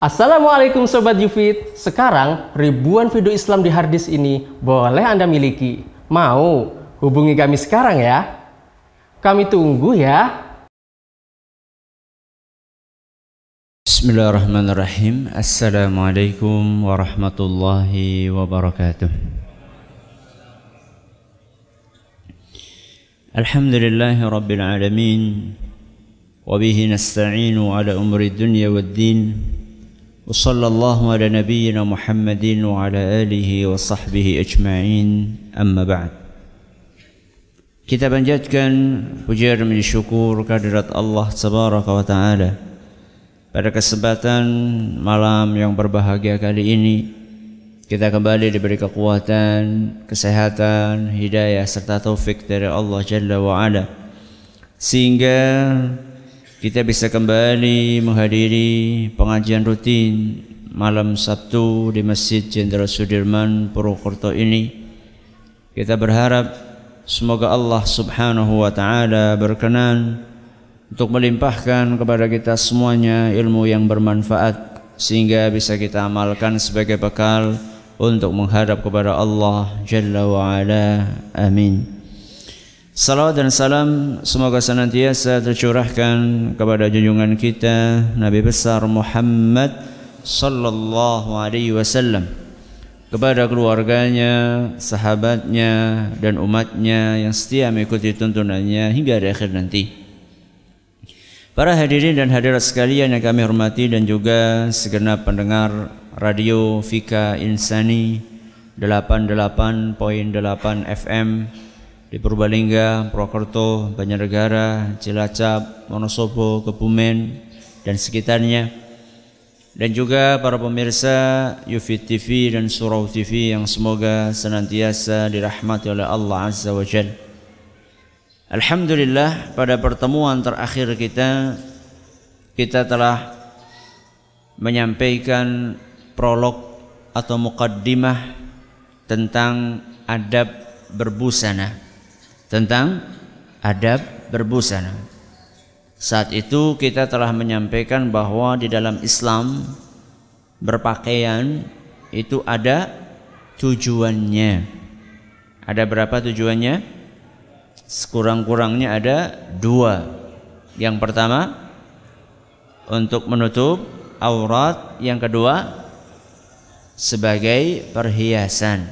Assalamualaikum Sobat Yufit. Sekarang ribuan video Islam di harddisk ini boleh Anda miliki. Mau? Hubungi kami sekarang ya? Kami tunggu ya. Bismillahirrahmanirrahim. Assalamualaikum warahmatullahi wabarakatuh. Alhamdulillahi rabbil alamin. Wabihi nasta'inu ala umri dunya wad din وصلى الله على نبينا محمد وعلى آله وصحبه أجمعين أما بعد Kita panjatkan puja dan syukur kehadirat Allah Tabaraka wa Ta'ala Pada kesempatan malam yang berbahagia kali ini Kita kembali diberi kekuatan, kesehatan, hidayah serta taufik dari Allah Jalla wa Ala Sehingga kita bisa kembali menghadiri pengajian rutin malam Sabtu di Masjid Jenderal Sudirman Purwokerto ini. Kita berharap semoga Allah Subhanahu wa taala berkenan untuk melimpahkan kepada kita semuanya ilmu yang bermanfaat sehingga bisa kita amalkan sebagai bekal untuk menghadap kepada Allah Jalla wa ala. Amin. Salawat dan salam semoga senantiasa tercurahkan kepada junjungan kita Nabi besar Muhammad sallallahu alaihi wasallam kepada keluarganya, sahabatnya dan umatnya yang setia mengikuti tuntunannya hingga di akhir nanti. Para hadirin dan hadirat sekalian yang kami hormati dan juga segenap pendengar radio Fika Insani 88.8 FM di Purbalingga, Purwokerto, Banjarnegara, Cilacap, Wonosobo, Kebumen dan sekitarnya dan juga para pemirsa Yufit TV dan Surau TV yang semoga senantiasa dirahmati oleh Allah Azza wa Jal. Alhamdulillah pada pertemuan terakhir kita kita telah menyampaikan prolog atau mukaddimah tentang adab berbusana tentang adab berbusana. Saat itu kita telah menyampaikan bahwa di dalam Islam berpakaian itu ada tujuannya. Ada berapa tujuannya? Sekurang-kurangnya ada dua. Yang pertama untuk menutup aurat, yang kedua sebagai perhiasan.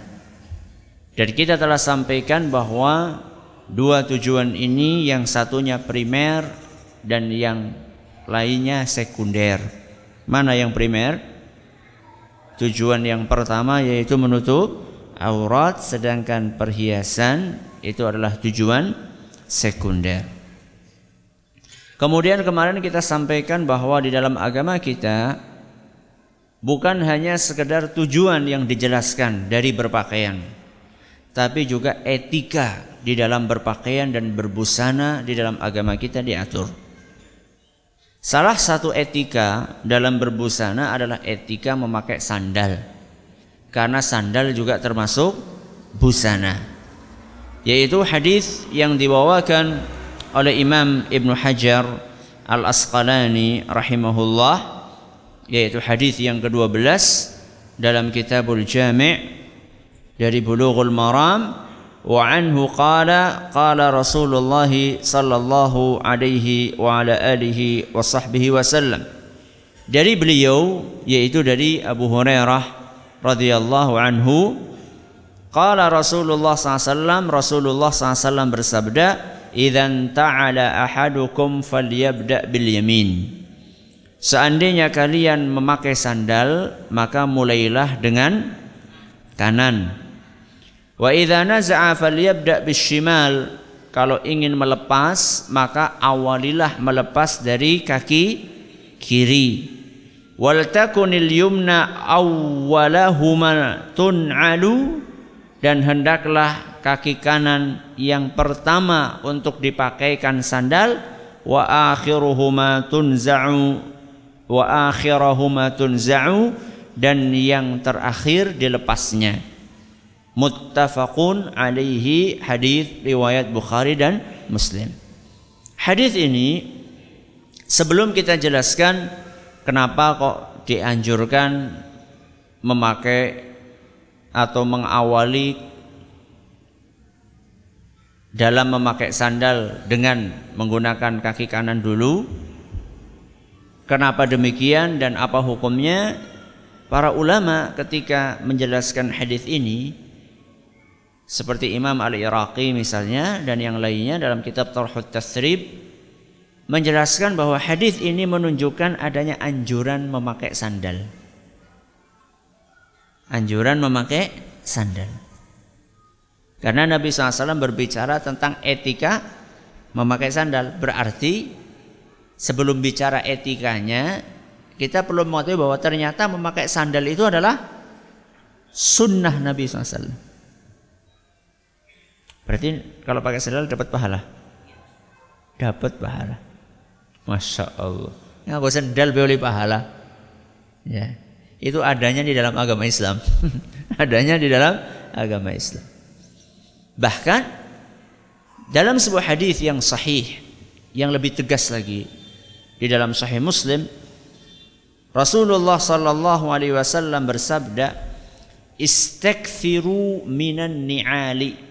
Dan kita telah sampaikan bahwa Dua tujuan ini yang satunya primer dan yang lainnya sekunder. Mana yang primer? Tujuan yang pertama yaitu menutup aurat sedangkan perhiasan itu adalah tujuan sekunder. Kemudian kemarin kita sampaikan bahwa di dalam agama kita bukan hanya sekedar tujuan yang dijelaskan dari berpakaian, tapi juga etika di dalam berpakaian dan berbusana di dalam agama kita diatur. Salah satu etika dalam berbusana adalah etika memakai sandal. Karena sandal juga termasuk busana. Yaitu hadis yang dibawakan oleh Imam Ibn Hajar Al-Asqalani rahimahullah yaitu hadis yang ke-12 dalam Kitabul Jami' dari Bulughul Maram وعنه قال قال رسول الله صلى الله عليه وعلى آله وصحبه وسلم dari beliau yaitu dari Abu Hurairah radhiyallahu anhu qala Rasulullah SAW Rasulullah SAW bersabda idzan ta'ala ahadukum falyabda bil yamin seandainya kalian memakai sandal maka mulailah dengan kanan Wa idza naza'a falyabda bishimal. Kalau ingin melepas maka awalilah melepas dari kaki kiri. Wal takunil yumna awwalahuma tun'alu. Dan hendaklah kaki kanan yang pertama untuk dipakaikan sandal. Wa akhiruhuma tunza'u. Wa akhirahuma tunza'u. Dan yang terakhir dilepasnya muttafaqun alaihi hadis riwayat Bukhari dan Muslim. Hadis ini sebelum kita jelaskan kenapa kok dianjurkan memakai atau mengawali dalam memakai sandal dengan menggunakan kaki kanan dulu. Kenapa demikian dan apa hukumnya? Para ulama ketika menjelaskan hadis ini seperti Imam Al-Iraqi misalnya dan yang lainnya dalam kitab Tarhut Tasrib menjelaskan bahwa hadis ini menunjukkan adanya anjuran memakai sandal. Anjuran memakai sandal. Karena Nabi SAW berbicara tentang etika memakai sandal. Berarti sebelum bicara etikanya, kita perlu mengetahui bahwa ternyata memakai sandal itu adalah sunnah Nabi SAW. Berarti kalau pakai sandal dapat pahala? Dapat pahala. Masya Allah. Ngaku sandal boleh pahala. Ya. Itu adanya di dalam agama Islam. adanya di dalam agama Islam. Bahkan dalam sebuah hadis yang sahih yang lebih tegas lagi di dalam sahih Muslim Rasulullah sallallahu alaihi wasallam bersabda Istakthiru minan ni'ali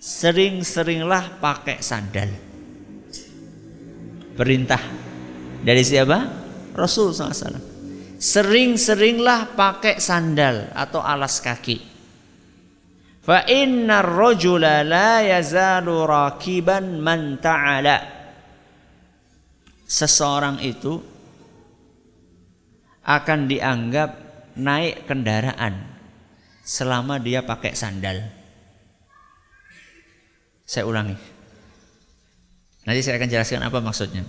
Sering-seringlah pakai sandal Perintah Dari siapa? Rasul SAW Sering-seringlah pakai sandal Atau alas kaki Fa inna rajula la yazalu rakiban man ta'ala. Seseorang itu akan dianggap naik kendaraan selama dia pakai sandal. Saya ulangi. Nanti saya akan jelaskan apa maksudnya.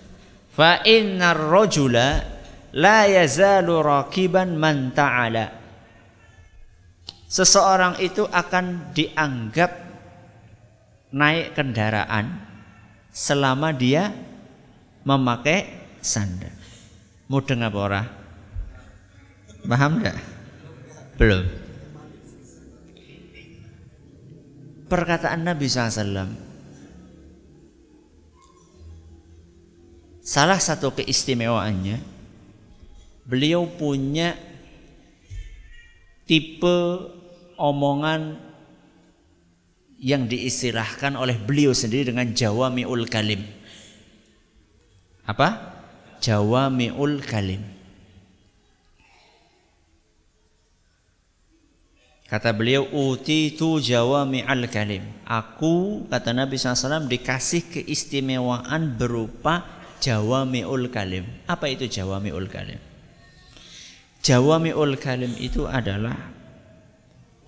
Fa inna rajula la yazalu rakiban man ta'ala seseorang itu akan dianggap naik kendaraan selama dia memakai sandal. Mudeng apa ora? Paham enggak? Belum. Perkataan Nabi SAW Salah satu keistimewaannya Beliau punya tipe omongan yang diistilahkan oleh beliau sendiri dengan jawami'ul kalim. Apa? Jawami'ul kalim. Kata beliau, uti tu jawami'al kalim. Aku, kata Nabi SAW, dikasih keistimewaan berupa jawami'ul kalim. Apa itu jawami'ul kalim? Jawami'ul kalim itu adalah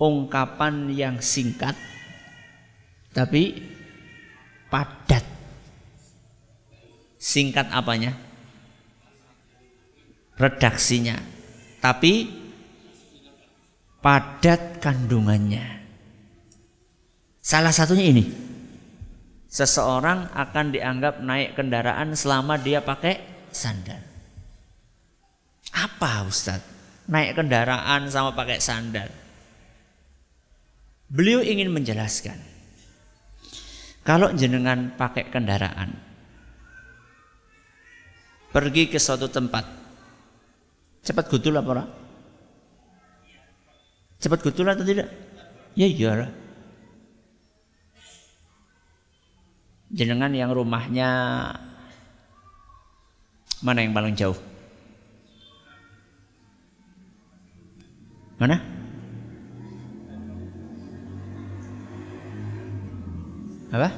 ungkapan yang singkat tapi padat. Singkat apanya? Redaksinya. Tapi padat kandungannya. Salah satunya ini. Seseorang akan dianggap naik kendaraan selama dia pakai sandal. Apa Ustadz? Naik kendaraan sama pakai sandal. Beliau ingin menjelaskan kalau jenengan pakai kendaraan pergi ke suatu tempat cepat gutul apa orang? Cepat gutul atau tidak? Ya iya. Jenengan yang rumahnya mana yang paling jauh? Mana? apa?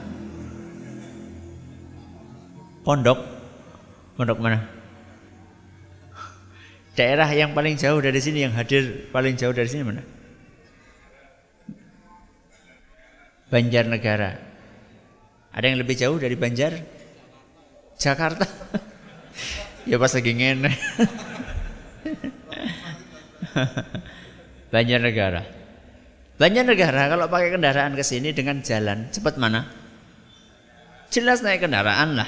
Pondok. Pondok mana? Daerah yang paling jauh dari sini yang hadir paling jauh dari sini mana? Banjarnegara. Ada yang lebih jauh dari Banjar? Jakarta. ya pas lagi ngene. Banjarnegara. Banyak negara kalau pakai kendaraan ke sini dengan jalan cepat mana? Jelas naik kendaraan lah.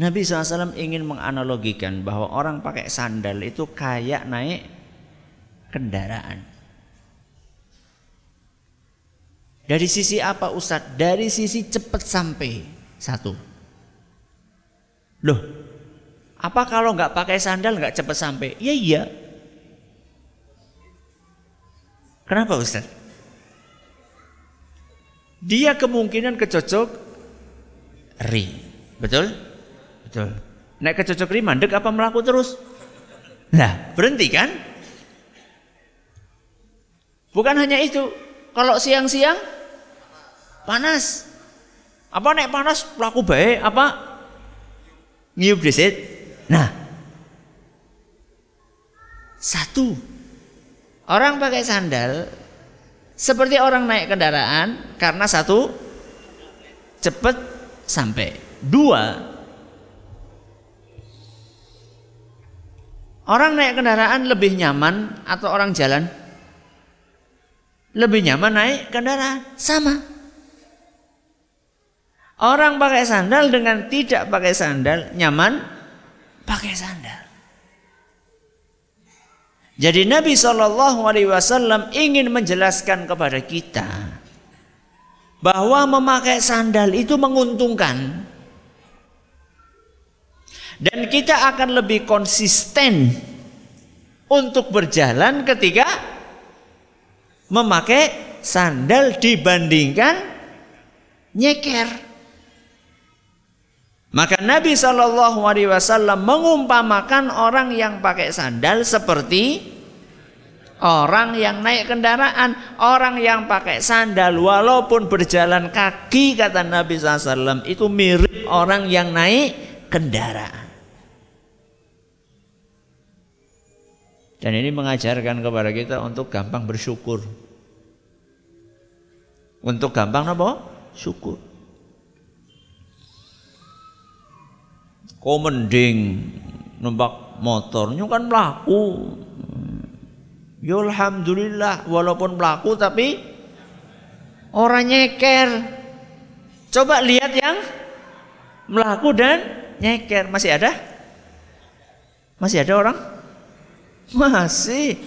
Nabi SAW ingin menganalogikan bahwa orang pakai sandal itu kayak naik kendaraan. Dari sisi apa Ustadz? Dari sisi cepat sampai satu. Loh, Apa kalau nggak pakai sandal nggak cepat sampai? Ya iya. Kenapa Ustaz? Dia kemungkinan kecocok ri. Betul? Betul. Naik kecocok ri mandek apa melaku terus? Nah, berhenti kan? Bukan hanya itu. Kalau siang-siang panas. Apa naik panas pelaku baik apa ngiup desit? Nah, satu Orang pakai sandal seperti orang naik kendaraan karena satu cepat sampai. Dua Orang naik kendaraan lebih nyaman atau orang jalan? Lebih nyaman naik kendaraan, sama. Orang pakai sandal dengan tidak pakai sandal nyaman pakai sandal. Jadi Nabi Shallallahu Alaihi Wasallam ingin menjelaskan kepada kita bahwa memakai sandal itu menguntungkan dan kita akan lebih konsisten untuk berjalan ketika memakai sandal dibandingkan nyeker. Maka Nabi Shallallahu Alaihi Wasallam mengumpamakan orang yang pakai sandal seperti orang yang naik kendaraan, orang yang pakai sandal walaupun berjalan kaki kata Nabi SAW itu mirip orang yang naik kendaraan. Dan ini mengajarkan kepada kita untuk gampang bersyukur. Untuk gampang apa? Syukur. Kok mending numpak motornya kan pelaku ya alhamdulillah walaupun pelaku tapi orang nyeker. Coba lihat yang melaku dan nyeker. Masih ada? Masih ada orang? Masih.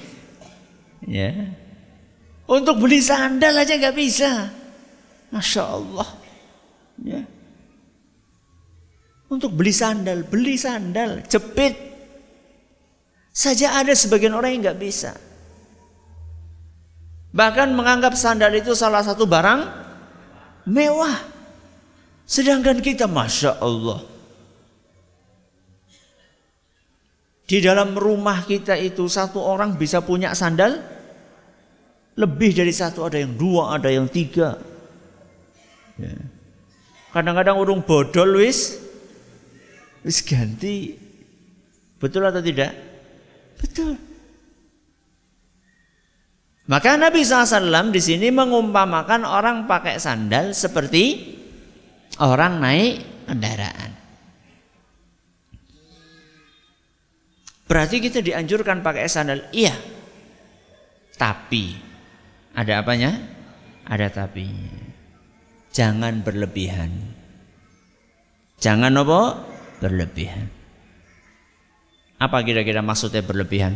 Ya. Untuk beli sandal aja nggak bisa. Masya Allah. Ya untuk beli sandal, beli sandal, jepit. Saja ada sebagian orang yang nggak bisa. Bahkan menganggap sandal itu salah satu barang mewah. Sedangkan kita Masya Allah. Di dalam rumah kita itu satu orang bisa punya sandal lebih dari satu ada yang dua ada yang tiga ya. kadang-kadang urung bodol wis Wis ganti. Betul atau tidak? Betul. Maka Nabi SAW di sini mengumpamakan orang pakai sandal seperti orang naik kendaraan. Berarti kita dianjurkan pakai sandal. Iya. Tapi ada apanya? Ada tapi. Jangan berlebihan. Jangan apa? Berlebihan. Apa kira-kira maksudnya berlebihan?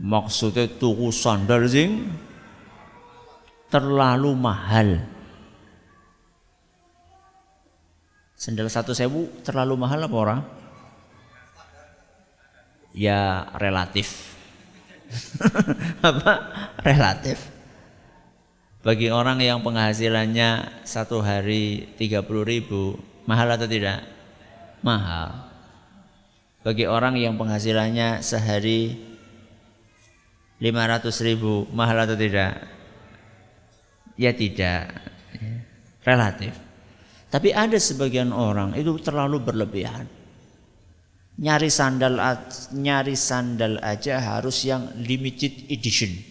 Maksudnya tuku sandal sing terlalu mahal. Sandal satu sewu terlalu mahal apa orang? Ya relatif. apa? Relatif. Bagi orang yang penghasilannya satu hari 30 ribu, mahal atau tidak? Mahal. Bagi orang yang penghasilannya sehari 500 ribu, mahal atau tidak? Ya tidak. Relatif. Tapi ada sebagian orang itu terlalu berlebihan. Nyari sandal nyari sandal aja harus yang limited edition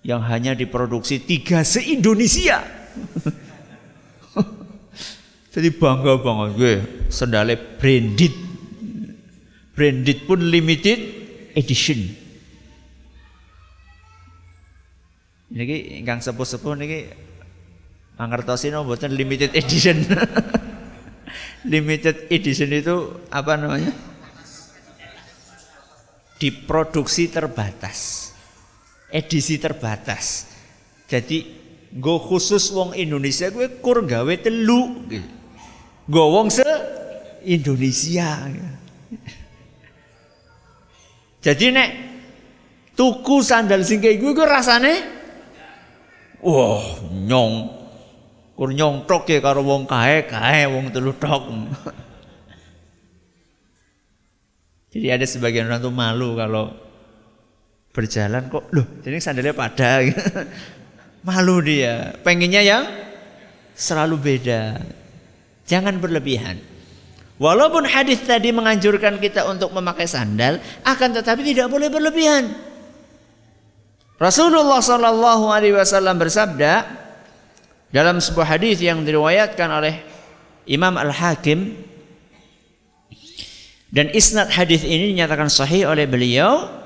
yang hanya diproduksi tiga se-Indonesia. Jadi bangga banget gue sendalnya branded. Branded pun limited edition. Ini ingkang sepuh-sepuh niki mangertosin buatan limited edition. limited edition itu apa namanya? Diproduksi terbatas edisi terbatas. Jadi gue khusus wong Indonesia gue kur gawe telu. Gowong se Indonesia. Jadi nek tuku sandal sing kayak gue rasane wah nyong kur nyong tok ya karo wong kae kae wong telu tok. Jadi ada sebagian orang tuh malu kalau berjalan kok. Loh jadi sandalnya pada. Malu dia. Pengennya yang selalu beda. Jangan berlebihan. Walaupun hadis tadi menganjurkan kita untuk memakai sandal akan tetapi tidak boleh berlebihan. Rasulullah Shallallahu Alaihi Wasallam bersabda dalam sebuah hadis yang diriwayatkan oleh Imam Al Hakim dan isnad hadis ini dinyatakan sahih oleh beliau.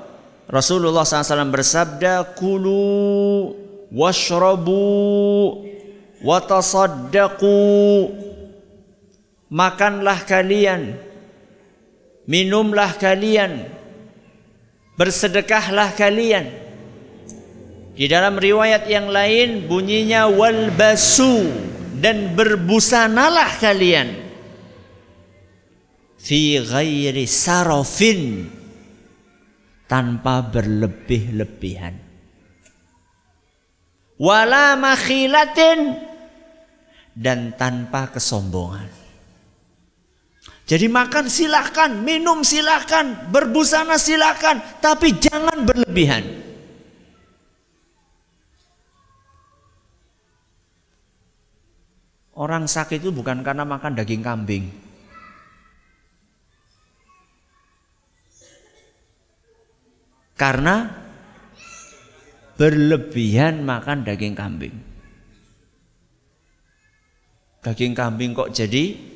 Rasulullah SAW bersabda, "Kulu washrabu watasaddaqu." Makanlah kalian, minumlah kalian, bersedekahlah kalian. Di dalam riwayat yang lain bunyinya walbasu dan berbusanalah kalian fi ghairi sarofin tanpa berlebih-lebihan wala makhilatin dan tanpa kesombongan jadi makan silakan, minum silakan, berbusana silakan, tapi jangan berlebihan. Orang sakit itu bukan karena makan daging kambing. Karena berlebihan makan daging kambing. Daging kambing kok jadi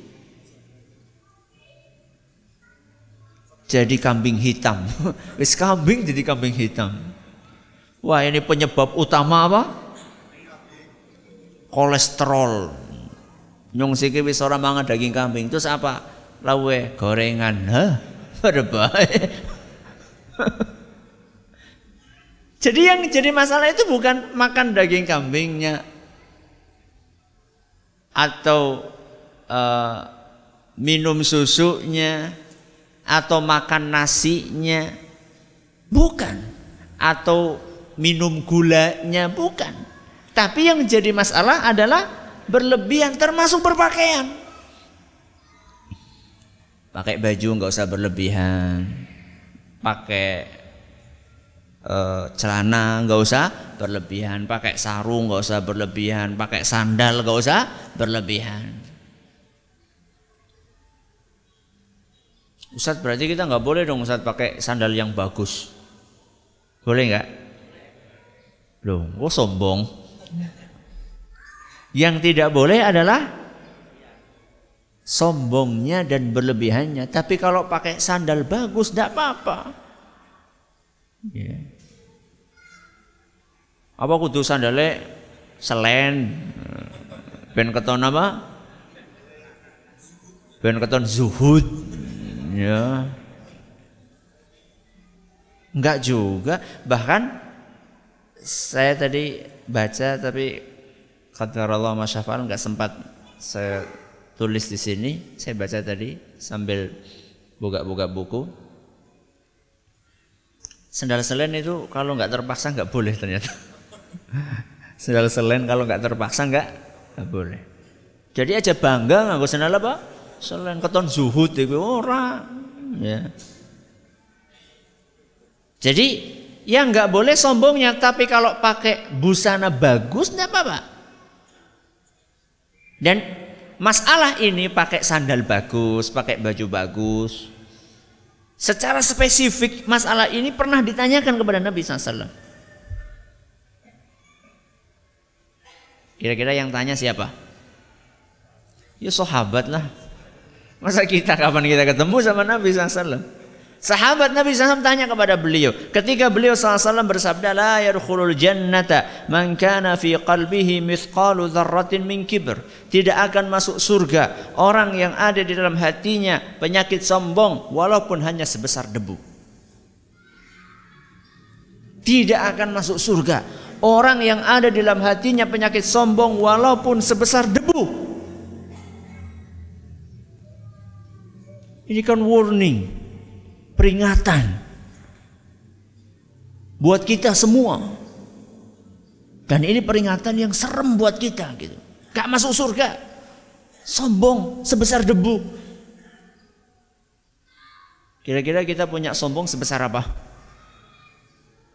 jadi kambing hitam. Wis kambing jadi kambing hitam. Wah, ini penyebab utama apa? Kolesterol. Nyong siki wis ora mangan daging kambing. Terus apa? Lawe gorengan. Hah? Baik. Jadi yang jadi masalah itu bukan makan daging kambingnya atau uh, minum susunya atau makan nasinya. Bukan. Atau minum gulanya bukan. Tapi yang jadi masalah adalah berlebihan termasuk berpakaian. Pakai baju nggak usah berlebihan. Pakai uh, celana nggak usah berlebihan, pakai sarung nggak usah berlebihan, pakai sandal nggak usah berlebihan. Ustaz berarti kita nggak boleh dong Ustaz pakai sandal yang bagus. Boleh nggak? Loh, kok sombong? Yang tidak boleh adalah sombongnya dan berlebihannya. Tapi kalau pakai sandal bagus, tidak apa-apa. Ya. Apa kudu sandale selen ben keton apa? Ben keton zuhud. Ya. Enggak juga, bahkan saya tadi baca tapi kata Allah masyafal enggak sempat saya tulis di sini, saya baca tadi sambil buka-buka buku Sendal selen itu kalau nggak terpaksa nggak boleh ternyata. sendal selen kalau nggak terpaksa nggak nggak boleh. Jadi aja bangga nggak sendal apa? Selen keton zuhud itu orang. Ya. Jadi yang nggak boleh sombongnya, tapi kalau pakai busana bagus nggak apa-apa. Dan masalah ini pakai sandal bagus, pakai baju bagus, Secara spesifik masalah ini pernah ditanyakan kepada Nabi SAW. Kira-kira yang tanya siapa? Ya sahabat lah. Masa kita kapan kita ketemu sama Nabi SAW? Sahabat Nabi SAW tanya kepada beliau. Ketika beliau SAW bersabda, La yarkhulul jannata man kana fi qalbihi mithqalu dharratin min kibr. Tidak akan masuk surga orang yang ada di dalam hatinya penyakit sombong walaupun hanya sebesar debu. Tidak akan masuk surga orang yang ada di dalam hatinya penyakit sombong walaupun sebesar debu. Ini kan warning, peringatan buat kita semua. Dan ini peringatan yang serem buat kita gitu. Gak masuk surga. Sombong sebesar debu. Kira-kira kita punya sombong sebesar apa?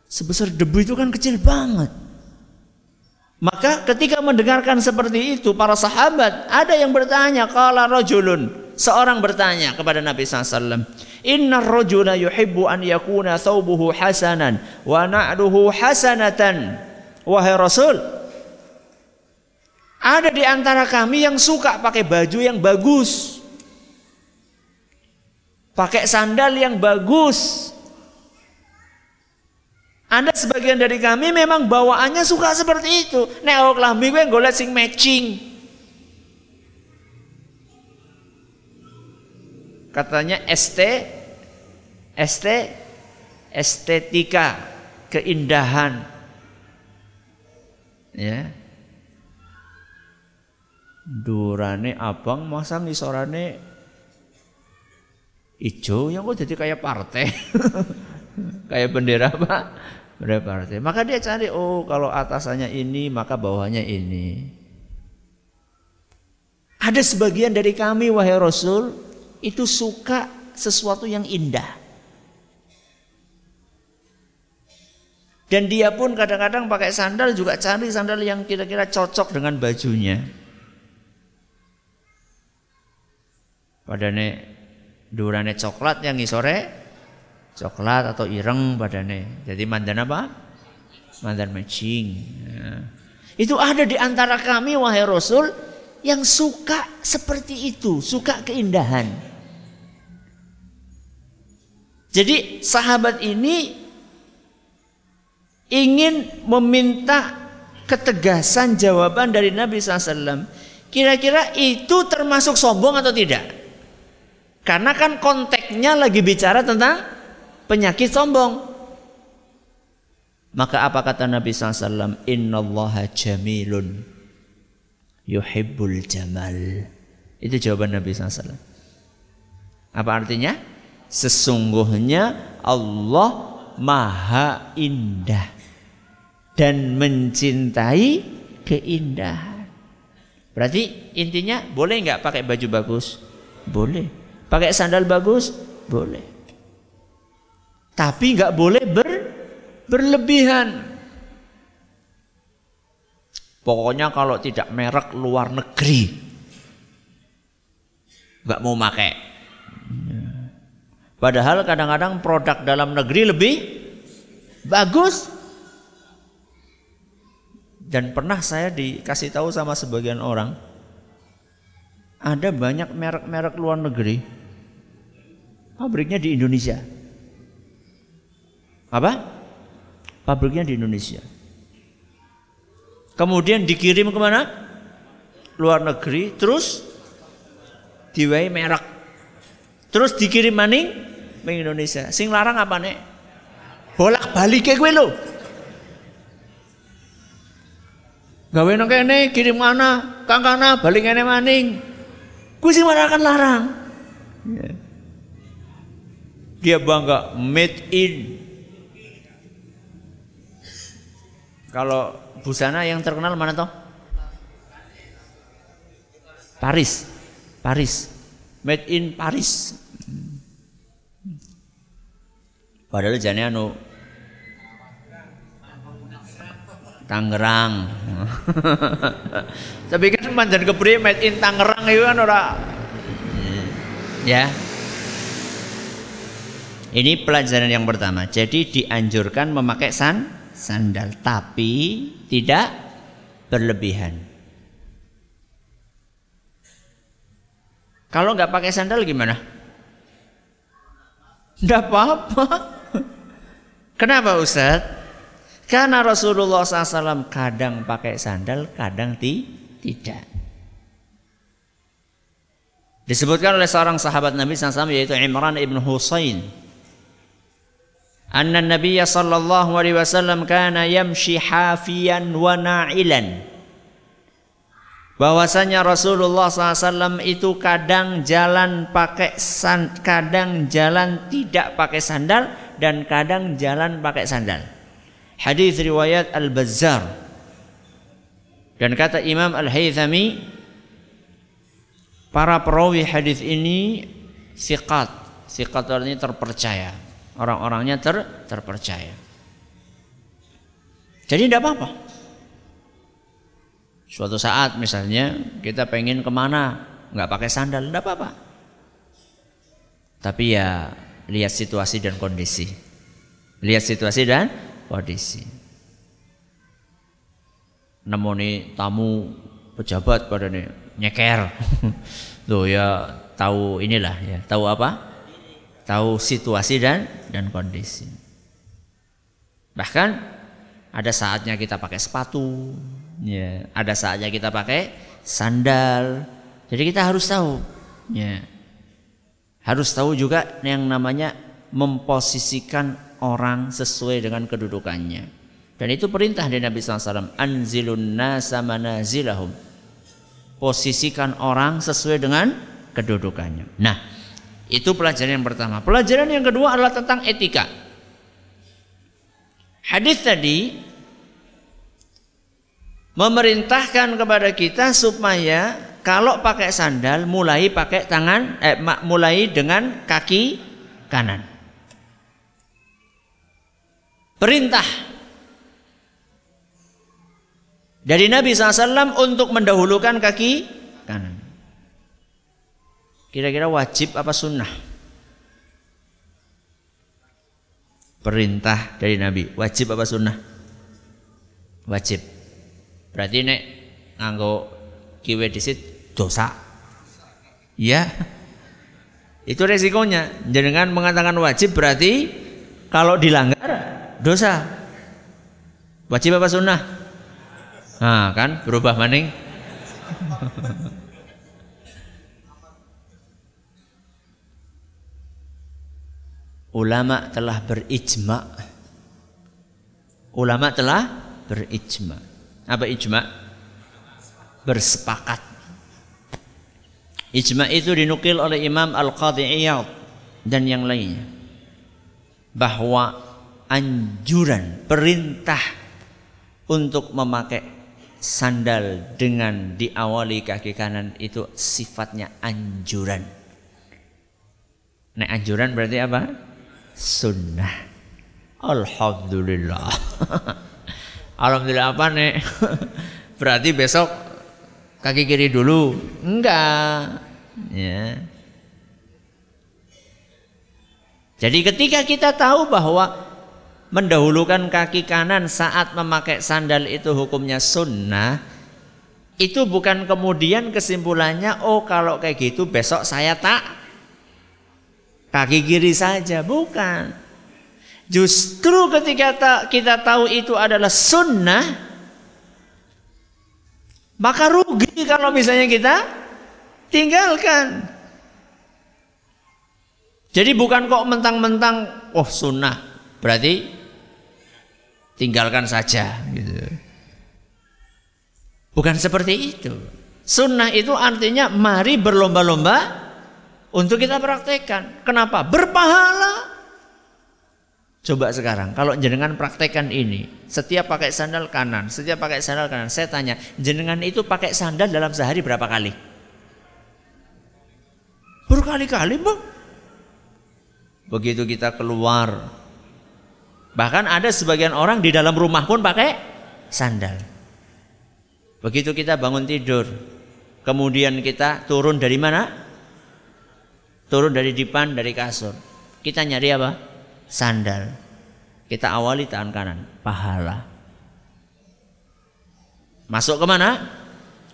Sebesar debu itu kan kecil banget. Maka ketika mendengarkan seperti itu para sahabat ada yang bertanya qala rajulun seorang bertanya kepada Nabi SAW Inna rajula yuhibbu an yakuna thawbuhu hasanan wa na'duhu hasanatan wahai Rasul ada di antara kami yang suka pakai baju yang bagus pakai sandal yang bagus ada sebagian dari kami memang bawaannya suka seperti itu. Nek awak lambi gue golek sing matching. Katanya ST ST estetika keindahan. Ya. Durane abang masa ngisorane ijo yang kok jadi kayak partai. kayak bendera apa? Bendera partai. Maka dia cari, oh kalau atasannya ini, maka bawahnya ini. Ada sebagian dari kami, wahai Rasul, itu suka sesuatu yang indah. Dan dia pun kadang-kadang pakai sandal juga cari sandal yang kira-kira cocok dengan bajunya. Padane durane coklat yang isore coklat atau ireng badannya. Jadi mandan apa? Mandan matching. Ya. Itu ada di antara kami wahai Rasul yang suka seperti itu, suka keindahan. Jadi sahabat ini ingin meminta ketegasan jawaban dari Nabi SAW. Kira-kira itu termasuk sombong atau tidak? Karena kan konteksnya lagi bicara tentang penyakit sombong. Maka apa kata Nabi SAW? Inna Allah jamilun yuhibbul jamal. Itu jawaban Nabi SAW. Apa artinya? Sesungguhnya Allah maha indah dan mencintai keindahan. Berarti intinya boleh nggak pakai baju bagus? Boleh. Pakai sandal bagus? Boleh. Tapi nggak boleh ber, berlebihan. Pokoknya kalau tidak merek luar negeri, nggak mau pakai. Padahal kadang-kadang produk dalam negeri lebih bagus. Dan pernah saya dikasih tahu sama sebagian orang, ada banyak merek-merek luar negeri, pabriknya di Indonesia. Apa? Pabriknya di Indonesia. Kemudian dikirim ke mana? Luar negeri, terus diwai merek. Terus dikirim maning ke Indonesia. Sing larang apa nek? Bolak balik ke gue lo. Gawe nang kene kirim mana? Kang kana balik kene maning. Kuwi sing kan larang. Iya. Dia bangga made in Kalau busana yang terkenal mana toh? Paris. Paris. Made in Paris. Padahal jane anu Tangerang. Tapi kan manjan kepri made in Tangerang itu kan ora ya. Ini pelajaran yang pertama. Jadi dianjurkan memakai san sandal tapi tidak berlebihan. Kalau nggak pakai sandal gimana? Tidak apa-apa. Kenapa Ustaz? Karena Rasulullah SAW kadang pakai sandal, kadang ti tidak. Disebutkan oleh seorang sahabat Nabi SAW yaitu Imran ibn Husain anna Nabiya sallallahu alaihi wasallam kana yamshi hafiyan wa na'ilan. bahwasanya Rasulullah SAW itu kadang jalan pakai san, kadang jalan tidak pakai sandal dan kadang jalan pakai sandal. Hadis riwayat Al Bazzar dan kata Imam Al Haythami para perawi hadis ini siqat, siqat artinya terpercaya, orang-orangnya ter, terpercaya. Jadi tidak apa-apa. Suatu saat misalnya kita pengen ke mana nggak pakai sandal, tidak apa-apa. Tapi ya lihat situasi dan kondisi. Lihat situasi dan kondisi. Nemoni tamu pejabat pada nih nyeker. Tuh ya tahu inilah ya, tahu apa? Tahu situasi dan dan kondisi. Bahkan ada saatnya kita pakai sepatu, Ya, ada saatnya kita pakai sandal. Jadi kita harus tahu. Ya. Harus tahu juga yang namanya memposisikan orang sesuai dengan kedudukannya. Dan itu perintah dari Nabi SAW. Anzilun nasa manazilahum. Posisikan orang sesuai dengan kedudukannya. Nah, itu pelajaran yang pertama. Pelajaran yang kedua adalah tentang etika. Hadis tadi memerintahkan kepada kita supaya kalau pakai sandal mulai pakai tangan eh, mulai dengan kaki kanan. Perintah dari Nabi SAW untuk mendahulukan kaki kanan. Kira-kira wajib apa sunnah? Perintah dari Nabi. Wajib apa sunnah? Wajib. Berarti nek nganggo kiwe disit dosa. Ya. Itu resikonya. Jangan mengatakan wajib berarti kalau dilanggar dosa. Wajib apa sunnah? Nah, kan berubah maning. Ulama telah berijma. Ulama telah berijma apa ijma? Bersepakat. Ijma itu dinukil oleh Imam Al-Qadhi dan yang lainnya. Bahwa anjuran, perintah untuk memakai sandal dengan diawali kaki kanan itu sifatnya anjuran. Nah anjuran berarti apa? Sunnah. Alhamdulillah. Alhamdulillah apa nek? Berarti besok kaki kiri dulu? Enggak. Ya. Jadi ketika kita tahu bahwa mendahulukan kaki kanan saat memakai sandal itu hukumnya sunnah, itu bukan kemudian kesimpulannya oh kalau kayak gitu besok saya tak kaki kiri saja, bukan. Justru ketika kita tahu itu adalah sunnah, maka rugi kalau misalnya kita tinggalkan. Jadi bukan kok mentang-mentang, oh sunnah, berarti tinggalkan saja. Gitu. Bukan seperti itu. Sunnah itu artinya mari berlomba-lomba untuk kita praktekkan. Kenapa? Berpahala. Coba sekarang, kalau jenengan praktekkan ini, setiap pakai sandal kanan, setiap pakai sandal kanan, saya tanya, jenengan itu pakai sandal dalam sehari berapa kali? Berkali-kali, Bang. Begitu kita keluar, bahkan ada sebagian orang di dalam rumah pun pakai sandal. Begitu kita bangun tidur, kemudian kita turun dari mana? Turun dari dipan, dari kasur. Kita nyari apa? sandal. Kita awali tangan kanan, pahala. Masuk ke mana?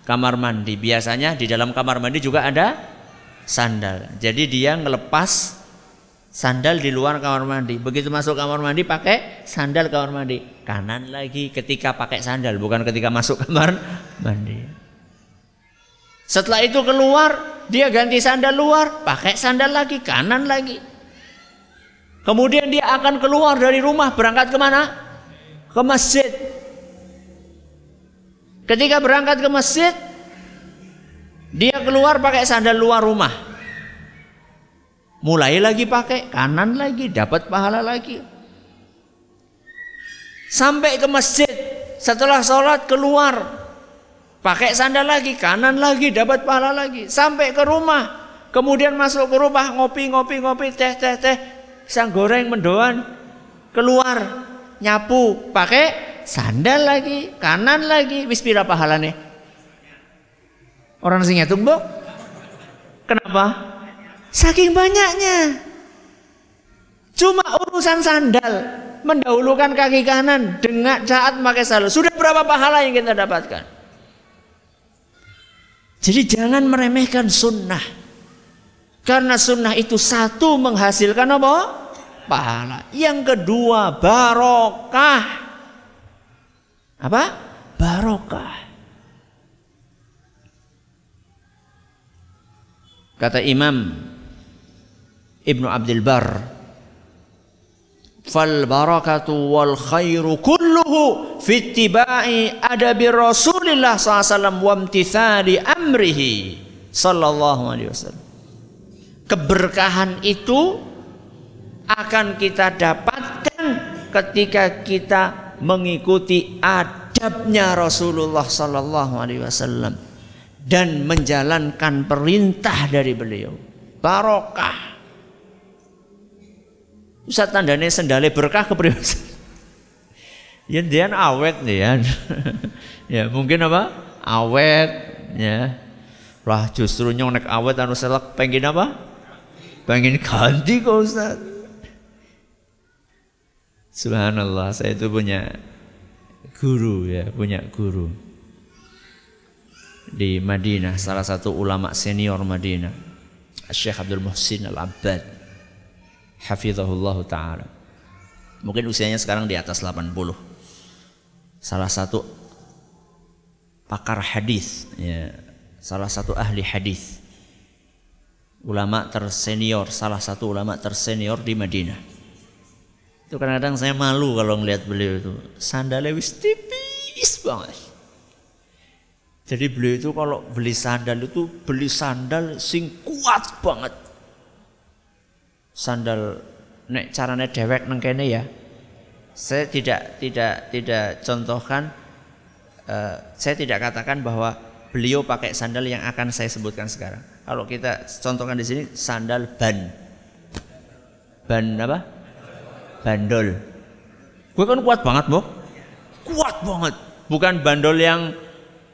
Kamar mandi. Biasanya di dalam kamar mandi juga ada sandal. Jadi dia ngelepas sandal di luar kamar mandi. Begitu masuk kamar mandi pakai sandal kamar mandi. Kanan lagi ketika pakai sandal, bukan ketika masuk kamar mandi. Setelah itu keluar, dia ganti sandal luar, pakai sandal lagi, kanan lagi. Kemudian dia akan keluar dari rumah berangkat ke mana? Ke masjid. Ketika berangkat ke masjid, Dia keluar pakai sandal luar rumah. Mulai lagi pakai kanan lagi, dapat pahala lagi. Sampai ke masjid, setelah sholat keluar, pakai sandal lagi, kanan lagi, dapat pahala lagi. Sampai ke rumah, kemudian masuk ke rumah, ngopi, ngopi, ngopi, teh, teh, teh, sang goreng, mendoan, keluar, nyapu, pakai sandal lagi, kanan lagi, wis pira pahalane? Orang sing ngitung. Kenapa? Saking banyaknya. Cuma urusan sandal mendahulukan kaki kanan dengan saat pakai sandal. Sudah berapa pahala yang kita dapatkan? Jadi jangan meremehkan sunnah. Karena sunnah itu satu menghasilkan apa? Pahala. Yang kedua barokah. Apa? Barokah. Kata Imam Ibnu Abdul Bar, "Fal barakatu wal khairu kulluhu fi ittiba'i adabi Rasulillah SAW wa imtithali amrihi sallallahu alaihi wasallam." Keberkahan itu akan kita dapatkan ketika kita mengikuti adabnya Rasulullah sallallahu alaihi wasallam dan menjalankan perintah dari beliau. Barokah. Ustaz tandanya sendale berkah kepribadian. ya dia awet nih ya. ya mungkin apa? Awet ya. Lah justru nyonek awet anu selak pengen apa? Pengen ganti kok Ustaz. Subhanallah, saya itu punya guru ya, punya guru di Madinah, salah satu ulama senior Madinah, Syekh Abdul Muhsin Al-Abbad, hafizahullah taala. Mungkin usianya sekarang di atas 80. Salah satu pakar hadis, ya, salah satu ahli hadis. Ulama tersenior, salah satu ulama tersenior di Madinah. Itu kadang-kadang saya malu kalau ngelihat beliau itu. Sandalnya wis tipis banget jadi beliau itu kalau beli sandal itu beli sandal sing kuat banget. Sandal nek carane dewek nang kene ya. Saya tidak tidak tidak contohkan uh, saya tidak katakan bahwa beliau pakai sandal yang akan saya sebutkan sekarang. Kalau kita contohkan di sini sandal ban. Ban apa? Bandol. Gue kan kuat banget, Bu. Kuat banget. Bukan bandol yang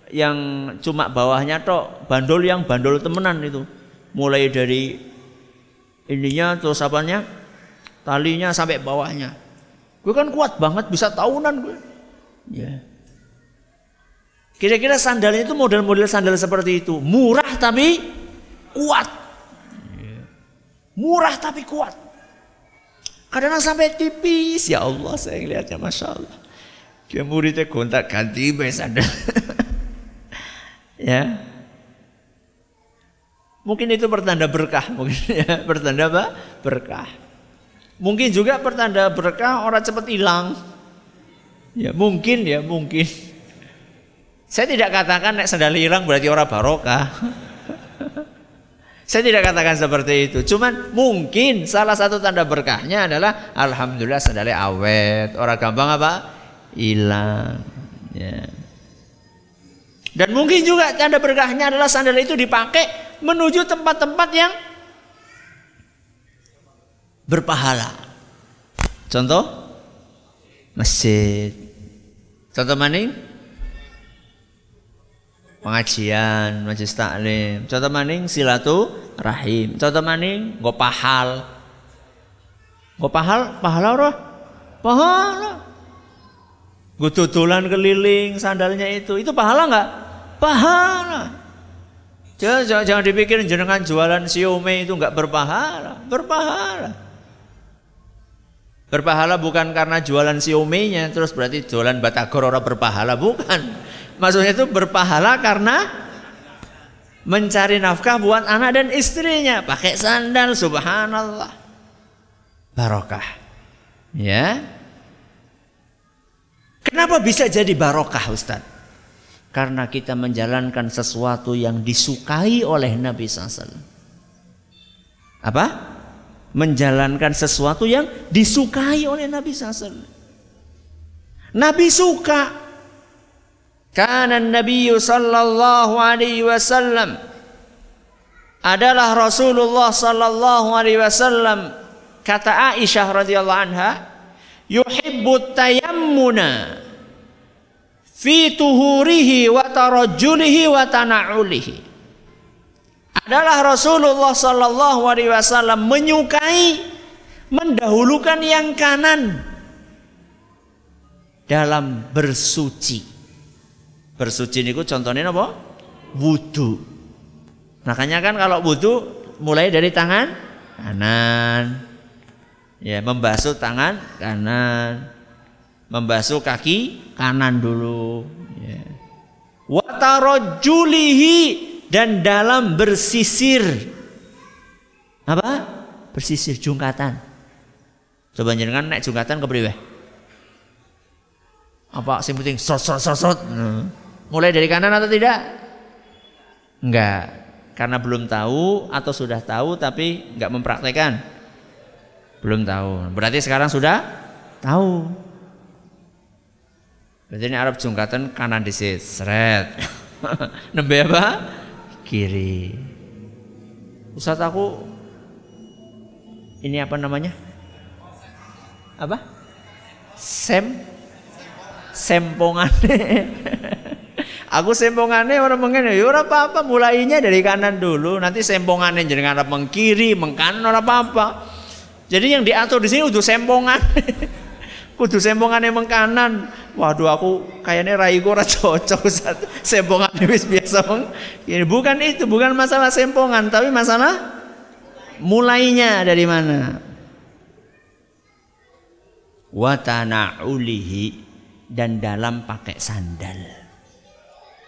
yang cuma bawahnya tok, bandol yang bandol temenan itu. Mulai dari ininya terus apanya? Talinya sampai bawahnya. Gue kan kuat banget bisa tahunan gue. Ya. Kira-kira sandalnya itu model-model sandal seperti itu. Murah tapi kuat. Murah tapi kuat. Kadang, sampai tipis. Ya Allah saya lihatnya Masya Allah. Dia muridnya gontak ganti sandal. Ya. Mungkin itu pertanda berkah, mungkin ya, pertanda apa? Berkah. Mungkin juga pertanda berkah orang cepat hilang. Ya, mungkin ya, mungkin. Saya tidak katakan nek sandal hilang berarti orang barokah. Saya tidak katakan seperti itu. Cuman mungkin salah satu tanda berkahnya adalah alhamdulillah sandalnya awet. Orang gampang apa? Hilang. Ya. Dan mungkin juga tanda berkahnya adalah sandal itu dipakai menuju tempat-tempat yang berpahala. Contoh masjid. Contoh maning pengajian, majelis taklim. Contoh maning rahim. Contoh maning go pahal. Go pahal, pahala ora? Pahala. Gue tutulan keliling sandalnya itu, itu pahala nggak? Pahala. Jangan, jangan, dipikir jenengan jualan siomay itu nggak berpahala, berpahala. Berpahala bukan karena jualan siomay-nya terus berarti jualan batagor orang berpahala bukan. Maksudnya itu berpahala karena mencari nafkah buat anak dan istrinya pakai sandal subhanallah barokah ya kenapa bisa jadi barokah Ustaz karena kita menjalankan sesuatu yang disukai oleh Nabi SAW. Apa? Menjalankan sesuatu yang disukai oleh Nabi SAW. Nabi suka. Karena Nabi sallallahu alaihi wasallam adalah Rasulullah sallallahu alaihi wasallam kata Aisyah radhiyallahu anha yuhibbu tayammuna fi tuhurihi wa tarajjulihi wa tana'ulihi adalah Rasulullah sallallahu alaihi wasallam menyukai mendahulukan yang kanan dalam bersuci. Bersuci niku contohnya apa? Wudu. Makanya kan kalau wudu mulai dari tangan kanan. Ya, membasuh tangan kanan. Membasuh kaki kanan dulu. Ya. Watarojjulihi dan dalam bersisir. Apa? Bersisir jungkatan. Coba jenengan naik jungkatan ke bawah apa sing penting sot sot sot sot mulai dari kanan atau tidak enggak karena belum tahu atau sudah tahu tapi enggak mempraktekkan belum tahu berarti sekarang sudah tahu berarti ini Arab jungkatan kanan disit seret. Nembe apa? Kiri. Ustaz aku ini apa namanya? Apa? Sem? Sempongane. Aku sempongane orang mengene, ya ora apa-apa, mulainya dari kanan dulu, nanti sempongane jenengan arep mengkiri, mengkanan ora apa-apa. Jadi yang diatur di sini udah sempongan. kudu sempongane mengkanan. Waduh aku kayaknya raiku ora cocok Ustaz. Sempongane wis biasa meng. Ini bukan itu, bukan masalah sempongan, tapi masalah mulainya dari mana. Wa tana'ulihi dan dalam pakai sandal.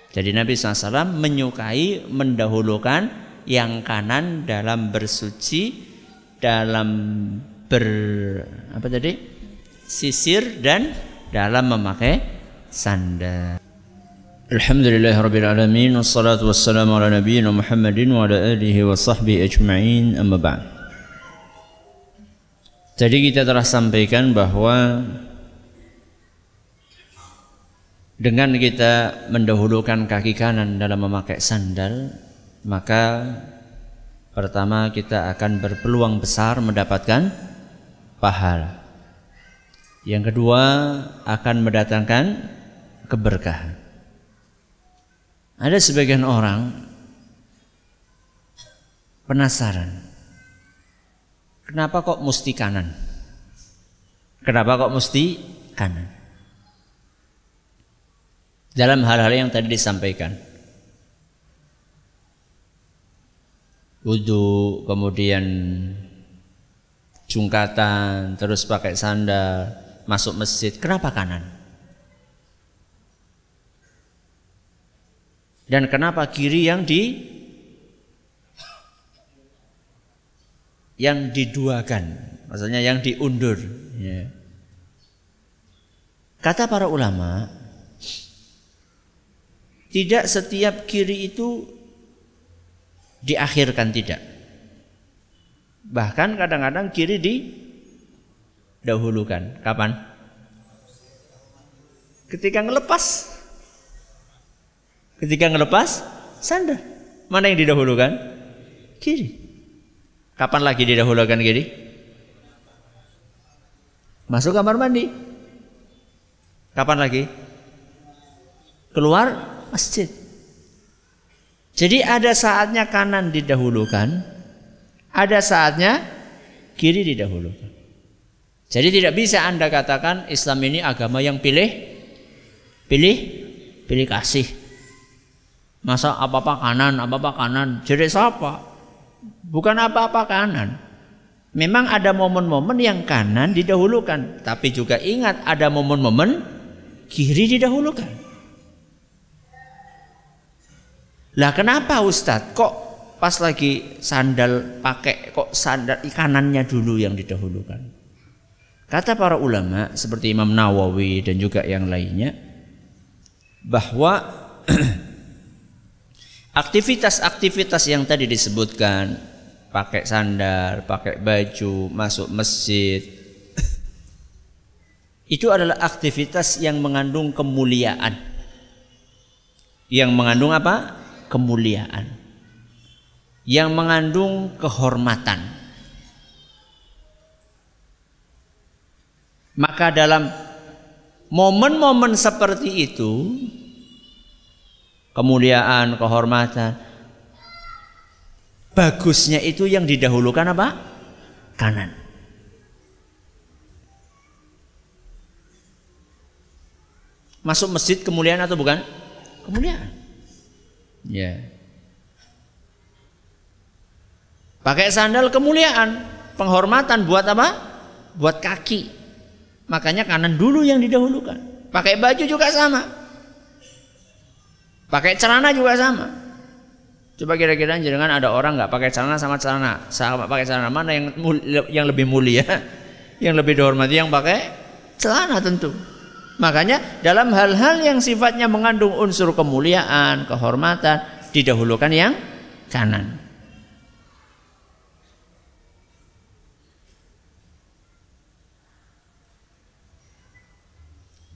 Jadi Nabi SAW menyukai mendahulukan yang kanan dalam bersuci, dalam ber apa tadi sisir dan dalam memakai sandal. Alhamdulillah Rabbil Alamin Wassalatu wassalamu ala nabiyyina Muhammadin Wa ala alihi wa sahbihi ajma'in Amma ba'd Jadi kita telah sampaikan bahwa dengan kita mendahulukan kaki kanan dalam memakai sandal, maka pertama kita akan berpeluang besar mendapatkan pahala. Yang kedua akan mendatangkan keberkahan. Ada sebagian orang penasaran. Kenapa kok mesti kanan? Kenapa kok mesti kanan? dalam hal-hal yang tadi disampaikan. Wudhu, kemudian jungkatan, terus pakai sandal, masuk masjid. Kenapa kanan? Dan kenapa kiri yang di yang diduakan, maksudnya yang diundur. Ya. Kata para ulama, tidak setiap kiri itu diakhirkan tidak. Bahkan kadang-kadang kiri didahulukan. Kapan? Ketika ngelepas. Ketika ngelepas sandal. Mana yang didahulukan? Kiri. Kapan lagi didahulukan kiri? Masuk kamar mandi. Kapan lagi? Keluar masjid. Jadi ada saatnya kanan didahulukan, ada saatnya kiri didahulukan. Jadi tidak bisa Anda katakan Islam ini agama yang pilih pilih pilih kasih. Masa apa-apa kanan, apa-apa kanan. Jadi siapa? Bukan apa-apa kanan. Memang ada momen-momen yang kanan didahulukan, tapi juga ingat ada momen-momen kiri didahulukan. Lah kenapa Ustadz kok pas lagi sandal pakai kok sandal kanannya dulu yang didahulukan? Kata para ulama seperti Imam Nawawi dan juga yang lainnya bahwa aktivitas-aktivitas yang tadi disebutkan, pakai sandal, pakai baju, masuk masjid, itu adalah aktivitas yang mengandung kemuliaan. Yang mengandung apa? Kemuliaan. Yang mengandung kehormatan. Maka dalam momen-momen seperti itu kemuliaan, kehormatan bagusnya itu yang didahulukan apa? kanan. Masuk masjid kemuliaan atau bukan? Kemuliaan. Ya. Pakai sandal kemuliaan, penghormatan buat apa? Buat kaki. Makanya kanan dulu yang didahulukan. Pakai baju juga sama. Pakai celana juga sama. Coba kira-kira jangan ada orang nggak pakai celana sama celana, sama pakai celana mana yang yang lebih mulia, yang lebih dihormati yang pakai celana tentu. Makanya dalam hal-hal yang sifatnya mengandung unsur kemuliaan, kehormatan, didahulukan yang kanan.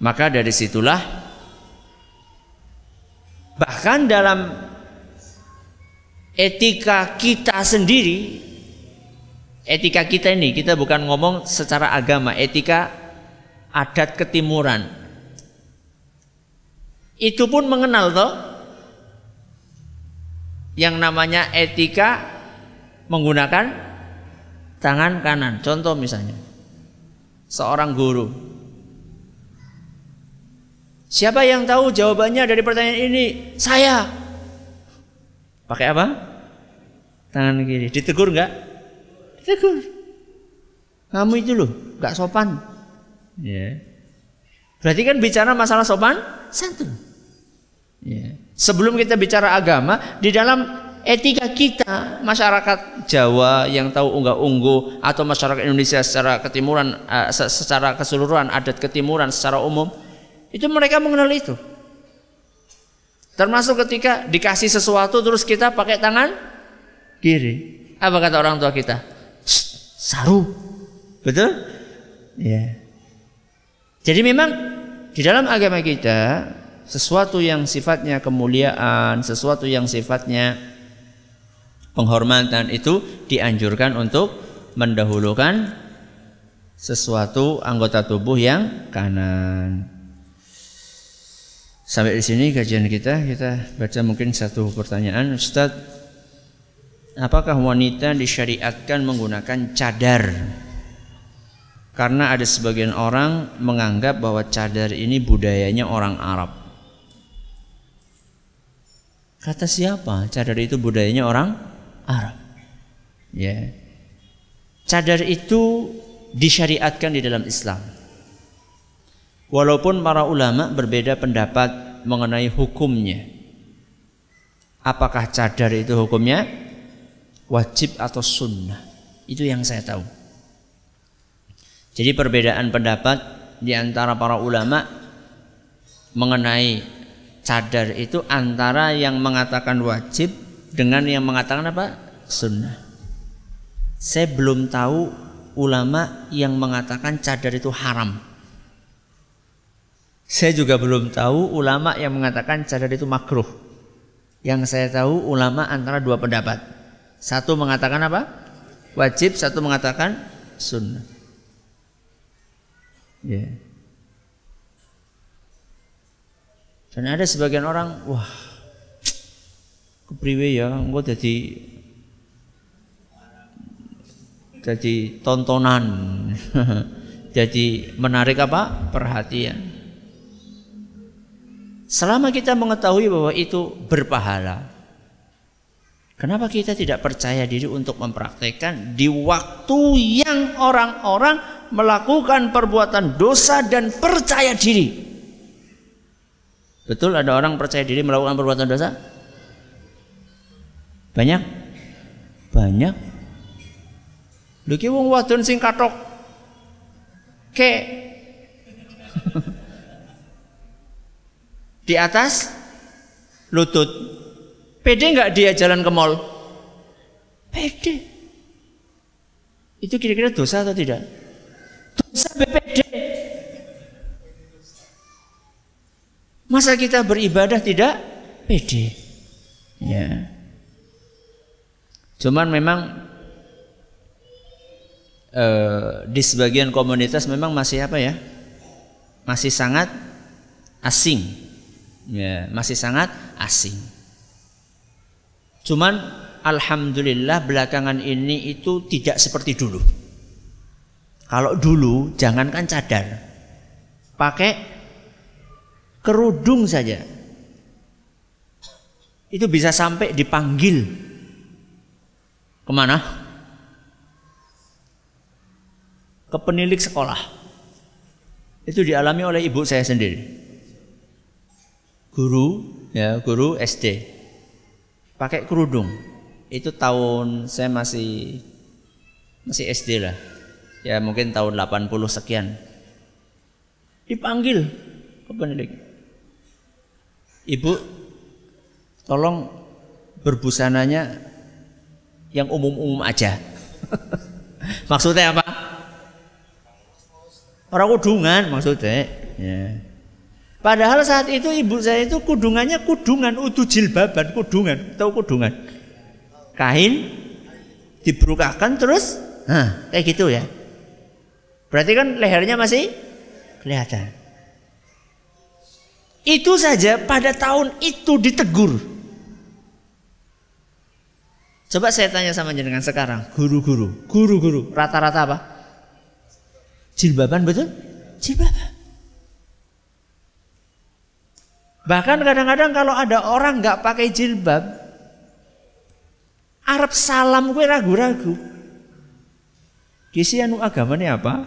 Maka dari situlah bahkan dalam etika kita sendiri etika kita ini kita bukan ngomong secara agama, etika adat ketimuran. Itu pun mengenal toh yang namanya etika menggunakan tangan kanan. Contoh misalnya seorang guru. Siapa yang tahu jawabannya dari pertanyaan ini? Saya. Pakai apa? Tangan kiri. Ditegur enggak? Ditegur. Kamu itu loh, enggak sopan. Ya. Berarti kan bicara masalah sopan santun. Ya. Sebelum kita bicara agama, di dalam etika kita masyarakat Jawa yang tahu unggah ungguh atau masyarakat Indonesia secara ketimuran uh, secara keseluruhan adat ketimuran secara umum itu mereka mengenal itu. Termasuk ketika dikasih sesuatu terus kita pakai tangan kiri. Apa kata orang tua kita? Saru. Betul? Ya. Jadi memang di dalam agama kita sesuatu yang sifatnya kemuliaan, sesuatu yang sifatnya penghormatan itu dianjurkan untuk mendahulukan sesuatu anggota tubuh yang kanan. Sampai di sini kajian kita, kita baca mungkin satu pertanyaan, Ustadz, apakah wanita disyariatkan menggunakan cadar karena ada sebagian orang menganggap bahwa cadar ini budayanya orang Arab. Kata siapa? Cadar itu budayanya orang Arab. Ya. Cadar itu disyariatkan di dalam Islam. Walaupun para ulama berbeda pendapat mengenai hukumnya. Apakah cadar itu hukumnya wajib atau sunnah? Itu yang saya tahu. Jadi perbedaan pendapat di antara para ulama mengenai cadar itu antara yang mengatakan wajib dengan yang mengatakan apa? Sunnah. Saya belum tahu ulama yang mengatakan cadar itu haram. Saya juga belum tahu ulama yang mengatakan cadar itu makruh. Yang saya tahu ulama antara dua pendapat. Satu mengatakan apa? Wajib, satu mengatakan sunnah. Ya. Dan ada sebagian orang, wah, kepriwe ya, engko jadi jadi tontonan, jadi menarik apa? Perhatian. Selama kita mengetahui bahwa itu berpahala, kenapa kita tidak percaya diri untuk mempraktekkan di waktu yang orang-orang melakukan perbuatan dosa dan percaya diri. Betul ada orang percaya diri melakukan perbuatan dosa? Banyak? Banyak. Ki wong wadon sing katok ke di atas lutut. Pede nggak dia jalan ke mall? Pede. Itu kira-kira dosa atau tidak? Dosa BPD. Masa kita beribadah tidak pede? Ya. Cuman memang eh, di sebagian komunitas memang masih apa ya? Masih sangat asing. Ya, masih sangat asing. Cuman alhamdulillah belakangan ini itu tidak seperti dulu. Kalau dulu jangankan cadar, pakai kerudung saja. Itu bisa sampai dipanggil ke mana? Ke penilik sekolah. Itu dialami oleh ibu saya sendiri. Guru, ya guru SD, pakai kerudung. Itu tahun saya masih masih SD lah. Ya mungkin tahun 80 sekian. Dipanggil ke penilik. Ibu, tolong berbusananya yang umum-umum aja. maksudnya apa? Orang kudungan maksudnya. Ya. Padahal saat itu ibu saya itu kudungannya kudungan, utuh jilbaban, kudungan, tahu kudungan? Kain diberukakan terus, nah, kayak gitu ya. Berarti kan lehernya masih kelihatan. Itu saja pada tahun itu ditegur. Coba saya tanya sama jenengan sekarang, guru-guru, guru-guru, rata-rata apa? Jilbaban betul? Jilbaban. Bahkan kadang-kadang kalau ada orang nggak pakai jilbab, Arab salam gue ragu-ragu. Kisi anu agamanya apa?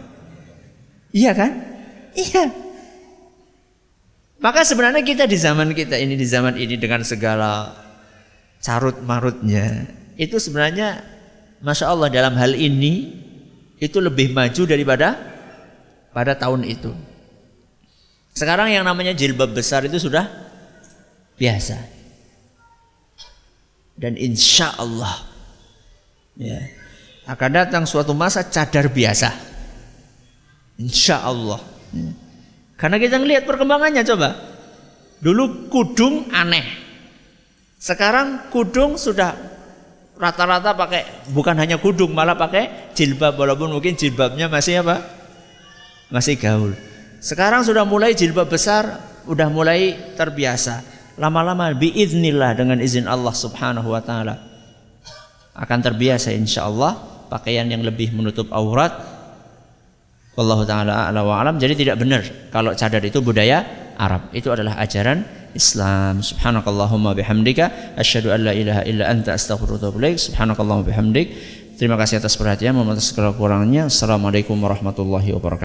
Iya kan? Iya. Maka sebenarnya kita di zaman kita ini di zaman ini dengan segala carut marutnya itu sebenarnya masya Allah dalam hal ini itu lebih maju daripada pada tahun itu. Sekarang yang namanya jilbab besar itu sudah biasa. Dan insya Allah ya, akan datang suatu masa cadar biasa. Insya Allah. Ya. Karena kita ngelihat perkembangannya coba. Dulu kudung aneh. Sekarang kudung sudah rata-rata pakai bukan hanya kudung malah pakai jilbab walaupun mungkin jilbabnya masih apa? Masih gaul. Sekarang sudah mulai jilbab besar, udah mulai terbiasa. Lama-lama biiznillah dengan izin Allah Subhanahu wa taala akan terbiasa insya Allah pakaian yang lebih menutup aurat. Wallahu taala a'la wa alam. Jadi tidak benar kalau cadar itu budaya Arab. Itu adalah ajaran Islam. Subhanakallahumma bihamdika asyhadu an la ilaha illa anta astaghfiruka wa atubu. Subhanakallahumma bihamdik. Terima kasih atas perhatian, mohon segala kurangnya. Assalamualaikum warahmatullahi wabarakatuh.